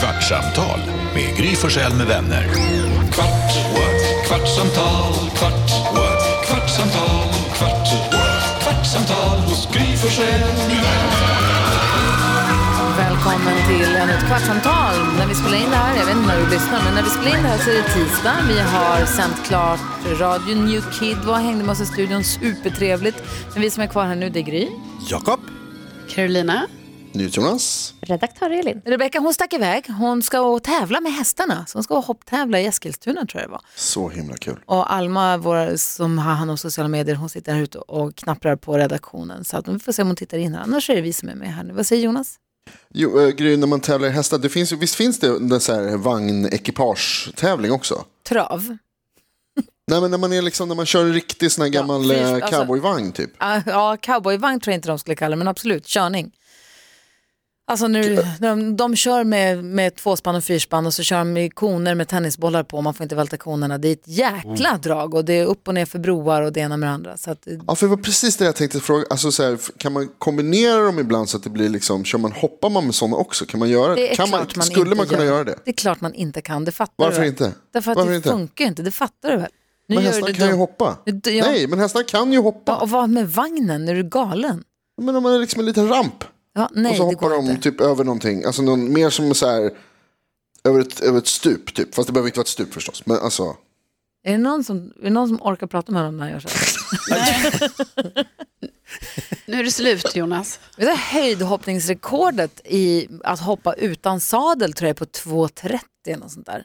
Kvartsamtal med Gry Forssell med vänner. Kvart, what? kvartsamtal, kvart, what? kvartsamtal, kvart, what? kvartsamtal hos Gry Forssell med vänner. Välkommen till ännu ett kvartsamtal. När vi spelar in det här, jag vet inte när du lyssnar, men när vi spelar in det här så är det tisdag. Vi har sänt klart Radio New Kid, var hängde med oss i studion, supertrevligt. Men vi som är kvar här nu, det är Gry. Jakob. Carolina. Jonas. Redaktör Elin. Rebecka, hon stack iväg. Hon ska och tävla med hästarna. Så hon ska och hopptävla i Eskilstuna tror jag det var. Så himla kul. Och Alma, vår, som har hand om sociala medier, hon sitter här ute och knapprar på redaktionen. Så att vi får se om hon tittar in här. Annars är det vi som är med här nu. Vad säger Jonas? Jo, äh, Gry, när man tävlar i hästar, det finns, visst finns det en så här vagn-ekipage-tävling också? Trav. Nej, men när man, är liksom, när man kör en riktig sån här gammal finns- eh, alltså- cowboyvagn typ. Ah, Ja, cowboyvagn tror jag inte de skulle kalla det, men absolut, körning. Alltså nu, de, de kör med, med tvåspann och fyrspann och så kör de med koner med tennisbollar på, man får inte välta konerna. Det är ett jäkla Mm. drag och det är upp och ner för broar och det ena med det andra. Så att, Ja, för det var precis det jag tänkte fråga. Alltså, så här, kan man kombinera dem ibland så att det blir liksom, kör man, hoppar man med sådana också? Kan man göra det kan klart man Skulle man kunna gör. göra det? Det är klart man inte kan, det fattar Varför du väl? inte? Därför att Varför det inte? funkar inte, det fattar du väl? Nu Men du kan ju dumt. hoppa. Ja. Nej, men hästarna kan ju hoppa. Ja, och vad med vagnen, är du galen? Men om man är liksom en liten ramp. Ja, nej, och så hoppar de inte. typ över någonting. Alltså någon, mer som så här, över ett, över ett stup typ. Fast det behöver inte vara ett stup förstås. Men alltså, Är, det någon som, är det någon som orkar prata med honom när han gör så här? Nu är det slut Jonas. Det är höjdhoppningsrekordet i att hoppa utan sadel tror jag är på 2,30 eller något sånt där.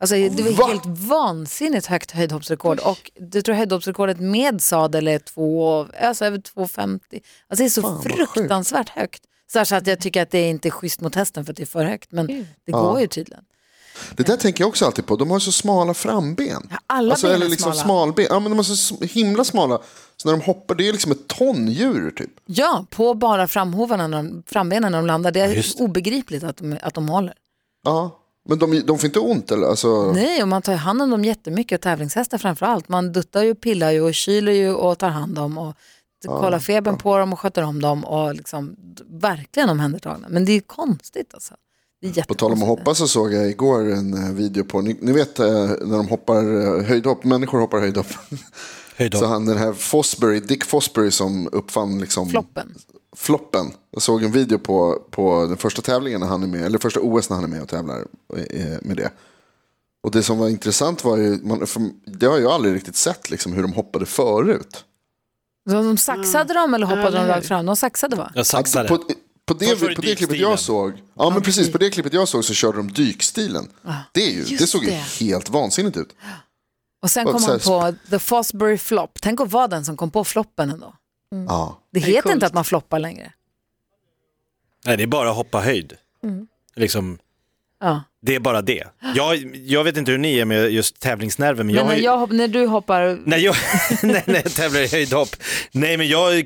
Alltså det var Va? helt vansinnigt högt höjdhoppsrekord och du tror höjdhoppsrekordet med sadel är två, alltså över 2,50. Alltså det är så Fan, fruktansvärt högt. Så så att jag tycker att det är inte är schysst mot hästen för att det är för högt, men det går ju tydligen. det där tänker jag också alltid på. De har så smala framben. Ja, alla alltså, ben eller liksom smala. smalben. Ja, men de är så himla smala. Så när de hoppar, det är liksom ett tondjur typ. Ja, på bara framhovarna, när de, frambenen när de landar. Det är just obegripligt att de, att de håller. Ja. Men de, de får inte ont eller? Alltså, Nej, och man tar ju hand om dem jättemycket och tävlingshästar framför allt. Man duttar ju, pillar ju och kyler ju och tar hand om och kollar febern på dem och sköter om dem och liksom verkligen omhändertagna. Men det är konstigt alltså. På tal om att hoppa så såg jag igår en eh, video på, ni, ni vet eh, när de hoppar eh, höjdhopp, människor hoppar höjdhopp. Höjdhopp. Så han den här Fosbury, Dick Fosbury som uppfann liksom Floppen. Floppen. Jag såg en video på, på den första tävlingen när han är med, eller första OS när han är med och tävlar eh, med det. Och det som var intressant var ju, man, det har jag aldrig riktigt sett liksom, hur de hoppade förut. Så de saxade dem eller hoppade de Eller hur? rakt fram? De saxade va? Jag saxade. På, på, det, på det klippet jag såg, ja men precis, på det klippet jag såg så körde de dykstilen. Det, är ju, det såg ju det. helt vansinnigt ut. Och sen kom han på The Fosbury Flop. Tänk att vara den som kom på floppen ändå. Ja. Det heter coolt. inte att man floppar längre. Nej, det är bara att hoppa höjd. Liksom, Ja. det är bara det. Jag, jag vet inte hur ni är med just tävlingsnerver, men jag Men har när, ju- jag, hopp- när du hoppar, När jag, nej, när jag tävlar i höjdhopp. Nej men jag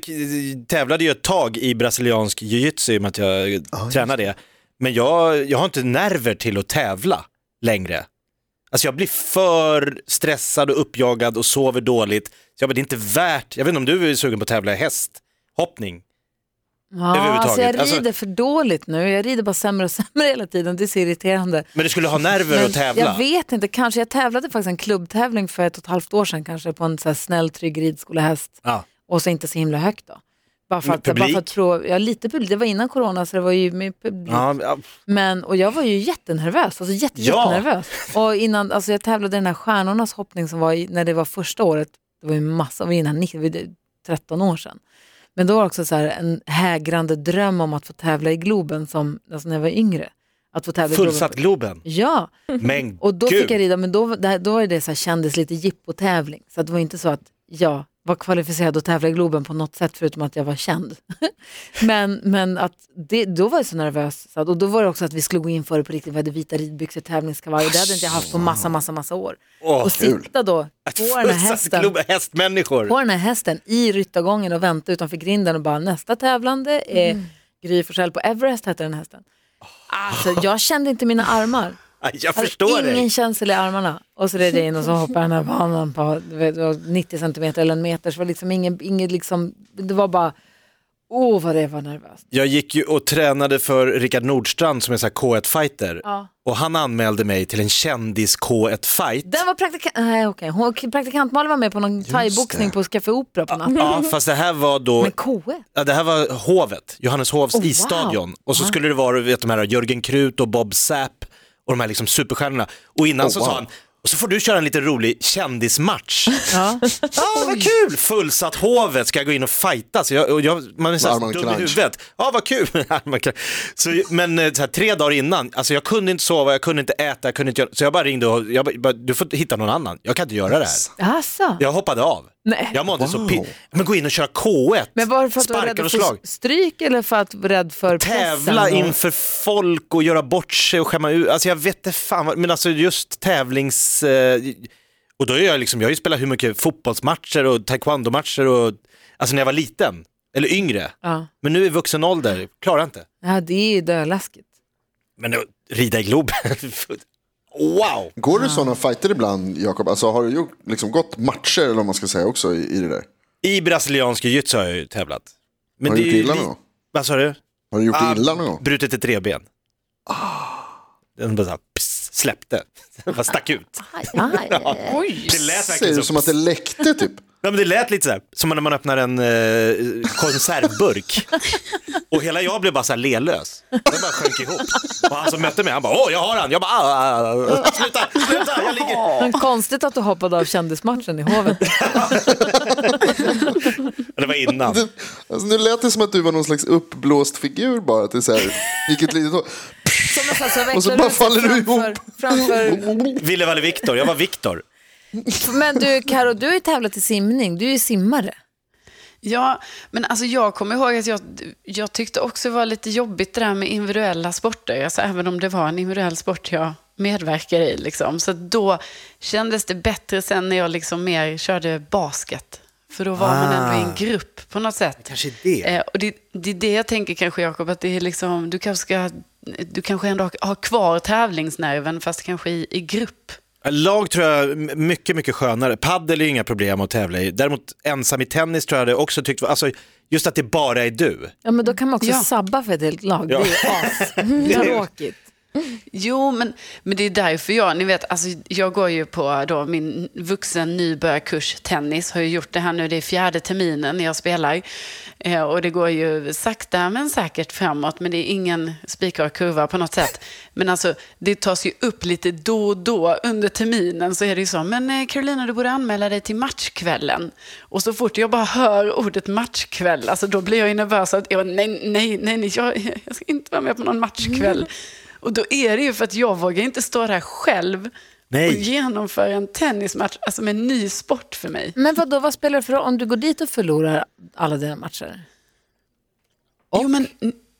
tävlade ju ett tag i brasiliansk jiu-jitsu i och med att jag tränar det. Men jag, jag har inte nerver till att tävla längre. Alltså jag blir för stressad och uppjagad och sover dåligt. Så jag bara, det är inte värt, jag vet inte om du är sugen på att tävla i hästhoppning? Ja, alltså jag Alltså- rider för dåligt nu. Jag rider bara sämre och sämre hela tiden. Det är så irriterande. Men du skulle ha nerver Men att tävla? Jag vet inte, kanske. Jag tävlade faktiskt en klubbtävling för ett och ett halvt år sedan kanske på en så här snäll, trygg ridskolehäst. Ja. Och så inte så himla högt då. Bara för att, bara publik? för att prova, ja lite publik, det var innan corona så det var ju med publik. Ja, ja. Men, och jag var ju jättenervös, alltså jätte, Ja. jättenervös. Och innan, alltså jag tävlade i den här stjärnornas hoppning som var i, när det var första året, det var ju massa, var innan 90, det var 13 år sedan. Men då var det också så här en hägrande dröm om att få tävla i Globen som, alltså när jag var yngre. Att få tävla i Fullsatt Globen. Ja, Men och då gud. fick jag rida, men då, då var det så här, kändes lite jippotävling. Så det var inte så att jag var kvalificerad att tävla i Globen på något sätt förutom att jag var känd. men men att det, då var jag så nervös. Så att, och då var det också att vi skulle gå in för det på riktigt. Vi hade vita ridbyxor, tävlingskavaj och det hade inte jag haft på massa, massa, massa år. Åh, och sitta då på den här hästen hästmänniskor. på den här hästen i ryttargången och vänta utanför grinden och bara nästa tävlande är Gry Forssell på Everest hette den hästen. Alltså jag kände inte mina armar. Jag förstår ingen dig. känsel i armarna. Och så red jag in och så hoppade den här banan på vet, det var 90 centimeter eller en meter. Så var liksom ingen, ingen liksom, det var bara Åh, vad det var nervöst. Jag gick ju och tränade för Rickard Nordstrand som är så här K1-fighter. Ja. Och han anmälde mig till en kändis K1-fight. Den var praktikant, nej okej, Hon- praktikant Malin var med på någon thaiboxning på Café Opera på natten. Ja, fast det här var då Men K1? Ja, det här var Hovet, Johanneshovs Oh, wow. isstadion. Och så skulle det vara vet, de här Jörgen Krut och Bob Sapp och de här liksom superstjärnorna. Och innan Oh, så wow. sa han, och så får du köra en lite rolig kändismatch. Ja. Ja, vad kul! Fullsatt Hovet, ska jag gå in och fighta? Så jag, och jag, man är så här Armand dum i huvudet. Ja, vad kul! Så, men eh, så här, tre dagar innan, alltså jag kunde inte sova, jag kunde inte äta, jag kunde inte göra, så jag bara ringde och jag bara, du får hitta någon annan, jag kan inte göra det här. Alltså. Jag hoppade av. Nej. Jag mådde så Wow. pi- Men gå in och köra K1, Men var det för att du var rädd och för stryk eller för att du rädd för pressen? tävla och- inför folk och göra bort sig och skämma ut. Alltså jag vet inte fan, men alltså just tävlings... Eh, och då är jag liksom, jag har ju spelat hur mycket fotbollsmatcher och taekwondo-matcher och, alltså när jag var liten, eller yngre. Ja. Men nu i vuxen ålder, klarar jag inte. ja, det är ju döläskigt. Men att rida i Globen, wow! Går du sådana fighter ibland, Jakob? Alltså har du gjort, liksom, gått matcher, eller vad man ska säga, också i, i det där? I brasiliansk jiu-jitsu har jag ju tävlat. Men har du det gjort illa någon gång? Vad sa du? Har du gjort Ah, illa någon gång? Brutit ett revben. Den bara så här, släppte, den bara stack ut. Aj, aj, aj. Oj. Det lät verkligen ut som att det läckte typ. Ja, men det lät lite så här, som när man öppnar en eh, konservburk. Och hela jag blev bara så här lelös. Den bara sjönk ihop. Och han som mötte mig, han bara, åh, jag har han. Jag bara, ah, ah, ah. sluta, sluta, jag ligger. Men konstigt att du hoppade av kändismatchen i Hovet. Det var innan. Det, alltså, nu lät det som att du var någon slags uppblåst figur bara. Att det så här, gick ett litet. Som så Och så bara faller du framför, ihop. framför. Ville Valle Viktor, jag var Viktor. Men du Karo, du har ju tävlat i simning, du är ju simmare. Ja, men alltså jag kommer ihåg att jag, jag tyckte också det var lite jobbigt det där med individuella sporter. Alltså även om det var en individuell sport jag medverkar i. Liksom. Så då kändes det bättre sen när jag liksom mer körde basket. För då var man ändå i en grupp på något sätt. Kanske det. Eh, och det, det är det jag tänker kanske Jakob, att det är liksom, du kanske ska, du kanske ändå har, har kvar tävlingsnerven fast kanske i, i grupp. Lag tror jag mycket, mycket skönare. Paddel är inga problem att tävla i. Däremot ensam i tennis tror jag det också tyckte var, alltså just att det bara är du. Ja men då kan man också Ja. sabba för ett helt lag, Ja. det är ju astråkigt. Jo, men, men det är därför jag, ni vet, alltså, jag går ju på då min vuxen nybörjarkurs tennis, har ju gjort det här nu, det är fjärde terminen jag spelar. Eh, och det går ju sakta men säkert framåt, men det är ingen spikrak kurva på något sätt. Men alltså, det tas ju upp lite då och då under terminen så är det ju så, men eh, Carolina, du borde anmäla dig till matchkvällen. Och så fort jag bara hör ordet matchkväll, alltså då blir jag ju nervös. Att, jag, nej, nej, nej, nej jag, jag ska inte vara med på någon matchkväll. Mm. Och då är det ju för att jag vågar inte stå där själv Nej. och genomföra en tennismatch, alltså med en ny sport för mig. Men vad då, vad spelar det för roll om du går dit och förlorar alla dina matcher? Jo, men,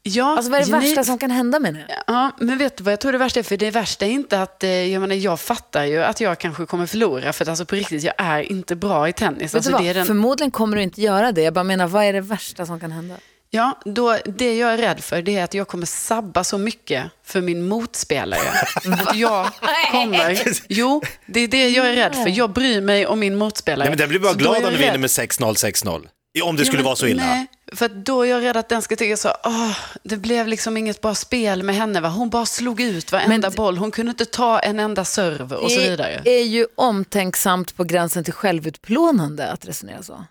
ja, Alltså vad är det värsta som kan hända med det? Ja, men vet du vad jag tror det värsta är? För det värsta är inte att, eh, jag menar, jag fattar ju att jag kanske kommer förlora, för att alltså på riktigt, jag är inte bra i tennis. Vet Alltså, du vad? det är den, Förmodligen kommer du inte göra det. Jag bara menar, vad är det värsta som kan hända? Ja, då, det jag är rädd för, det är att jag kommer sabba så mycket för min motspelare. att jag kommer, jo, det är det jag är rädd för. Jag bryr mig om min motspelare. Nej, men den blir bara Så glad om du vinner med 6-0, 6-0. Om det Ja, skulle men vara så illa. Nej, för att då är jag rädd att den ska tycka så, åh, det blev liksom inget bra spel med henne. Va? Hon bara slog ut varenda Men- boll. Hon kunde inte ta en enda serv och så vidare. Det är ju omtänksamt på gränsen till självutplånande att resonera så.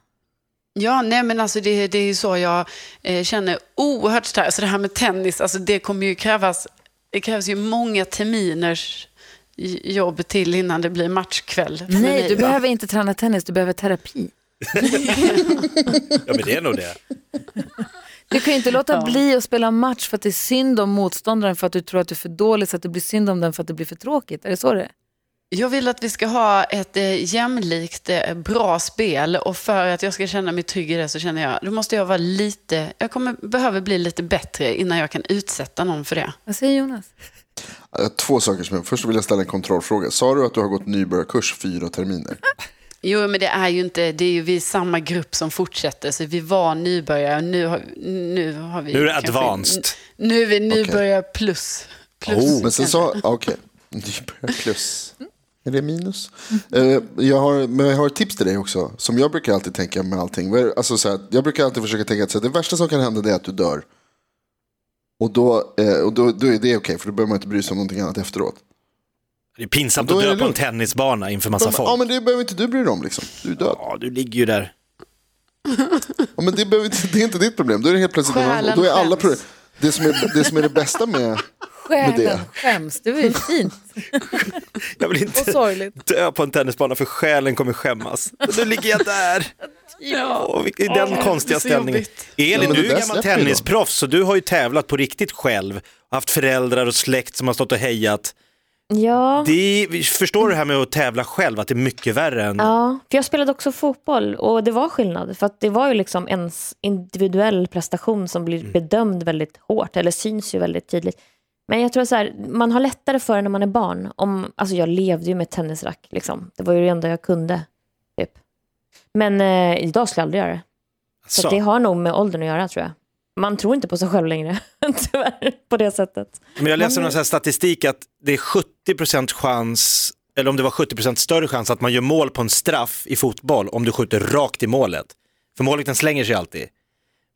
Ja, nej men alltså det, det är ju så jag eh, känner oerhört starkt. Alltså det här med tennis, alltså det kommer ju krävas, det krävs ju många terminers jobb till innan det blir matchkväll. Nej, du behöver inte träna tennis, du behöver terapi. Ja, men det är nog det. Du kan ju inte låta bli att spela match för att det är synd om motståndaren för att du tror att du är för dålig så att det blir synd om den för att det blir för tråkigt. Är det så det är? Jag vill att vi ska ha ett eh, jämlikt, eh, bra spel och för att jag ska känna mig trygg i det så känner jag, då måste jag vara lite, jag kommer, behöver bli lite bättre innan jag kan utsätta någon för det. Vad säger Jonas? Två saker som jag, först vill jag ställa en kontrollfråga. Sa du att du har gått nybörjarkurs fyra terminer? Jo, men det är ju inte, det är ju vi samma grupp som fortsätter, så vi var nybörjare, nu har, nu har vi... Nu är det kanske- advanced. Nu är vi nybörjare plus. plus Oh. Men sen sa, okej, nybörjarklus. Är det minus? Eh, jag, har, men jag har ett tips till dig också. Som jag brukar alltid tänka med allting. Alltså, så här, jag brukar alltid försöka tänka att så här, det värsta som kan hända är att du dör. Och då, eh, och då, då är det okej, för då behöver man inte bry sig om någonting annat efteråt. Det är pinsamt att är dö på en tennisbana inför massa Men, folk. ja, men det behöver inte du bry dig om. Liksom. Du är död. Ja, du ligger ju där. Ja, men det, behöver inte, det är inte ditt problem. Då är det helt plötsligt annan- och då är alla Själen problem. Det som, är, det som är det bästa med... Själen det. skäms, det var ju fint Jag vill och inte sorgligt. dö på en tennisbana för själen kommer skämmas. Nu ligger jag där. Ja. Vilken- I den Åh, konstiga ställningen. Elin, Ja, men du är gammal tennisproffs så du har ju tävlat på riktigt själv. Haft föräldrar och släkt som har stått och hejat. Ja, Det förstår du det här med att tävla själv, att det är mycket värre än... ja, för jag spelade också fotboll och det var skillnad. För att det var ju liksom ens individuell prestation som blir bedömd väldigt hårt, eller syns ju väldigt tydligt. Men jag tror så här, man har lättare för det när man är barn. Om, alltså jag levde ju med tennisrack, liksom. det var ju det enda jag kunde. Typ. Men eh, idag skulle jag aldrig göra det. Så Så. det har nog med åldern att göra tror jag. Man tror inte på sig själv längre, tyvärr, på det sättet. Men jag läste Man- någon här statistik att det är 70% chans, eller om det var 70% större chans att man gör mål på en straff i fotboll om du skjuter rakt i målet. För målvakten slänger sig alltid.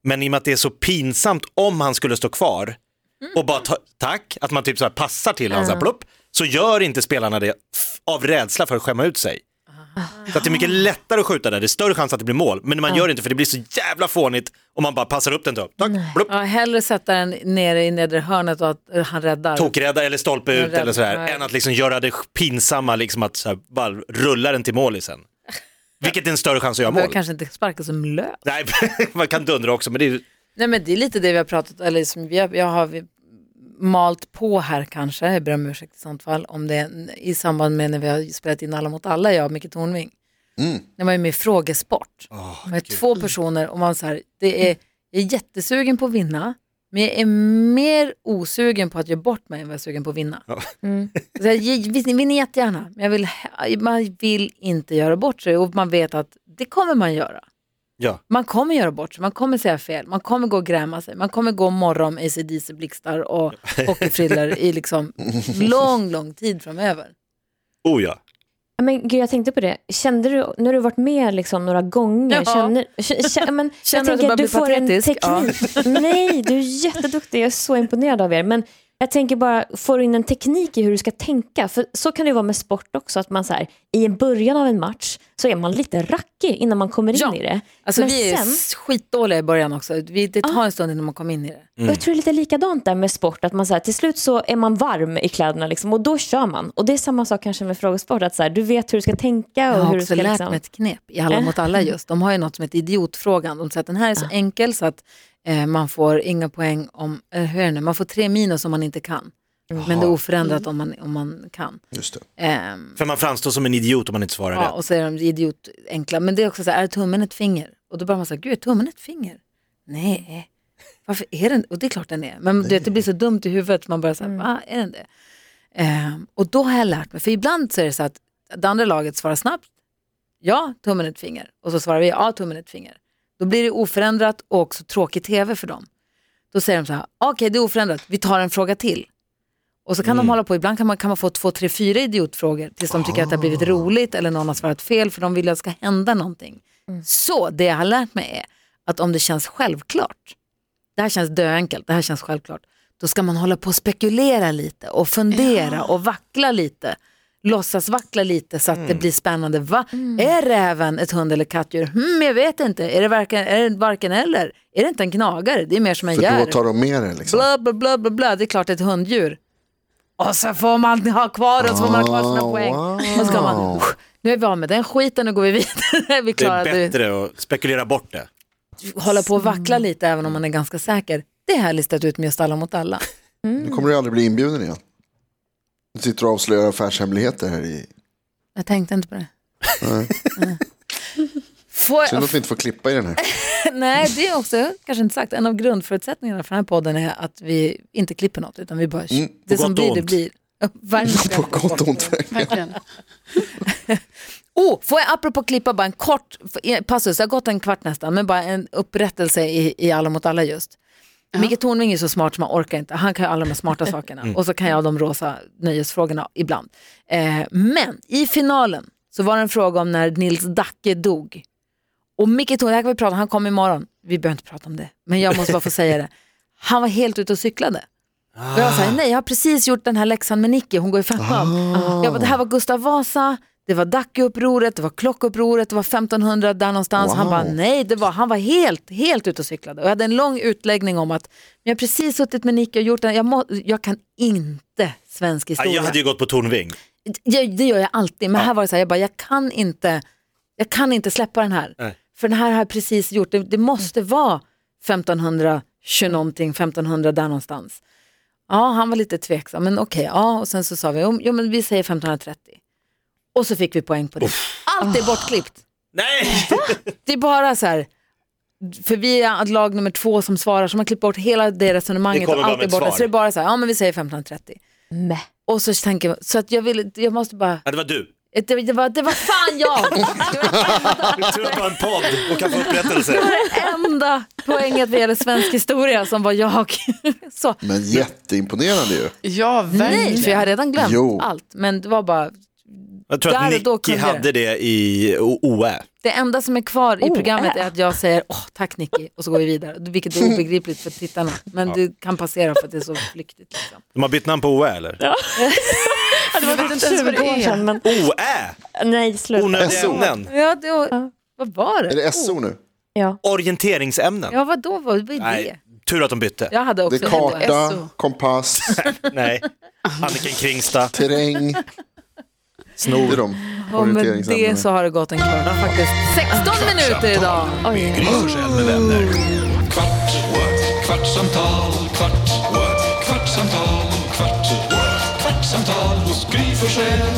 Men i och med att det är så pinsamt om han skulle stå kvar och bara ta, tack, att man typ så här passar till honom så, här, så gör inte spelarna det av rädsla för att skämma ut sig. Så att det är mycket lättare att skjuta där, det är större chans att det blir mål. Men man gör det inte för det blir så jävla fånigt om man bara passar upp den till, tack, plupp, Ja, hellre sätta den nere i nedre hörnet och att eh, han räddar. tokrädda eller stolpe ut eller sådär, Nej. än att liksom göra det pinsamma, liksom att så här, bara rulla den till målisen. Vilket är en större chans att göra mål. behöver kanske inte sparka som löv. Nej, man kan dundra också, men det är Nej men det är lite det vi har pratat, eller som vi har, jag har vi malt på här kanske, jag ber om ursäkt i sånt fall, om det i samband med när vi har spelat in Alla mot alla, jag och Micke Tornving. Mm. När man är med i Frågesport. med två personer och man så här, det är, jag är jättesugen på att vinna, men jag är mer osugen på att göra bort mig än vad jag är sugen på att vinna. Ja. Så jag vinner jättegärna, men jag vill, man vill inte göra bort sig och man vet att det kommer man göra. Ja. Man kommer göra bort sig, man kommer säga fel, man kommer gå och gräma sig, man kommer gå morgon, ACDC, blixtar och hockeyfrillor i liksom lång, lång tid framöver. Oh ja. Men gud, jag tänkte på det. Kände du, när du varit med liksom några gånger, Ja. känner, k- k- men Känner jag du att du att får en patetisk? Ja. teknik. Nej, du är jätteduktig. Jag är så imponerad av er. Men jag tänker bara, får du in en teknik i hur du ska tänka? För så kan det vara med sport också, att man så här, i en början av en match så är man lite rackig innan man kommer in Ja. i det. Alltså Men vi är sen, skitdåliga i början också, vi, det tar en stund innan man kommer in i det. och jag tror det är lite likadant där med sport, att man så här, till slut så är man varm i kläderna liksom, och då kör man. Och det är samma sak kanske med frågesport, att så här, du vet hur du ska tänka Jag och har hur du också ska lärt liksom... mig ett knep i Alla mot alla just. De har ju något som heter idiotfrågan. De säger att den här är så enkel så att eh, man får inga poäng om, eh, hur är det nu, man får tre minus om man inte kan. Men det är oförändrat om man, om man kan. Just det. Ehm, För man framstår som en idiot om man inte svarar ja, rätt. och så är de idiot enkla. Men det är också så här, är tummen ett finger? Och då börjar man säga, gud är tummen ett finger? Nej, varför är den? Och det är klart den är. Men du vet, det blir så dumt i huvudet man börjar säga, va, är den det? Ehm, och då har jag lärt mig, för ibland så är det så att det andra laget svarar snabbt, ja, tummen ett finger. Och så svarar vi, ja, tummen ett finger. Då blir det oförändrat och också tråkig tv för dem. Då säger de så här, okej det är oförändrat, vi tar en fråga till. Och så kan de hålla på, ibland kan man, kan man få två, tre, fyra idiotfrågor tills de tycker att det har blivit roligt eller någon har svarat fel för de vill att det ska hända någonting. Så det jag har lärt mig är att om det känns självklart, det här känns döenkelt, det här känns självklart, då ska man hålla på och spekulera lite och fundera och vackla lite. Låtsas vackla lite så att det blir spännande. Va? Är räven ett hund eller kattdjur? Hmm, jag vet inte. Är det, varken, är det varken eller? Är det inte en knagare? Det är mer som en För då järv. tar de med det liksom. Bla, bla, bla, bla, bla. Det är klart ett hunddjur. Och så får man ha kvar och så får man ha kvar sina Ah, poäng. wow. Och så kan man, nu är vi av med den skiten, nu går vi vidare. vi Det är klarade bättre att spekulera bort det. hålla på och vackla lite även om man är ganska säker. Det är här listat ut med just alla mot alla. Nu kommer du aldrig bli inbjuden igen. Du sitter och avslöjar affärshemligheter här i... Jag tänkte inte på det. Nej. Får Synd att vi inte får klippa i den här. nej, det är också kanske inte sagt. En av grundförutsättningarna för den här podden är att vi inte klipper något utan vi bara, Mm, det som blir det blir. Ja, verkligen. På gott och ont. Verkligen. Oh, får jag apropå klippa bara en kort passus, det har gått en kvart nästan, men bara en upprättelse i, i Alla mot alla just. Micke Tornving är så smart som man orkar inte. Han kan ju alla de smarta sakerna och så kan jag de rosa nöjesfrågorna ibland. Eh, men i finalen så var det en fråga om när Nils Dacke dog. Och Micke Tornving, det här kan vi prata om, han kommer imorgon. Vi behöver inte prata om det, men jag måste bara få säga det. Han var helt ute och cyklade. Och jag sa, nej jag har precis gjort den här läxan med Nicky, hon går i femman. Jag bara, det här var Gustav Vasa, det var Dackeupproret, det var klockupproret, det var 1500 där någonstans. Han Wow. bara, nej, det var, han var helt, helt ute och cyklade. Och jag hade en lång utläggning om att, jag har precis suttit med Nicky och gjort den, jag, må, jag kan inte svensk Ja, historia. Jag hade ju gått på Tornving. Jag, det gör jag alltid, men här var det så här, jag bara, jag kan inte, jag kan inte släppa den här. Nej. För den här har jag precis gjort, det, det måste vara 1520 någonting, 1500 där någonstans. Ja, han var lite tveksam, men okej, ja, och sen så sa vi, jo, men vi säger 1530. Och så fick vi poäng på det. Allt är bortklippt. Nej! Det är bara så här, för vi är lag nummer två som svarar, så man klipper bort hela det Det resonemanget kommer och allt är borta. svar. Så det är bara så här, ja men vi säger 1530. Mäh. Och så tänker jag, så att jag vill, jag måste bara, Ja, det var du. Det, det, var, det var fan jag! Tur att du har en podd och kan få upprättelse. Det enda poänget vad gäller svensk historia som var jag. Så. Men jätteimponerande ju. Ja, verkligen. Nej, för jag har redan glömt Jo. allt. Men det var bara, Jag tror Där att Nicky kunde hade det i O- OÄ. det enda som är kvar i programmet är att jag säger åh tack Nicky och så går vi vidare. Vilket är obegripligt för tittarna. Men det kan passera för att det är så flyktigt. Liksom. De har bytt namn på OÄ eller? Ja, det var inte ens vad det 20 år är. Men... OÄ! Nej, sluta. Onödiga SO. ämnen. Ja, det var, vad var det? Är det SO nu? Ja. Orienteringsämnen. Ja, vad då? Vad är det? Nej, tur att de bytte. Jag hade Det också är SO. karta, kompass, Nej. Anniken Kringstad, terräng. Snor. de Och med det så har det gått en kvart, faktiskt 16 minuter idag. Oj. Med vänner. Kvart, what? kvartsamtal, kvart, what? kvartsamtal, kvart, what? kvartsamtal hos Gry Forssell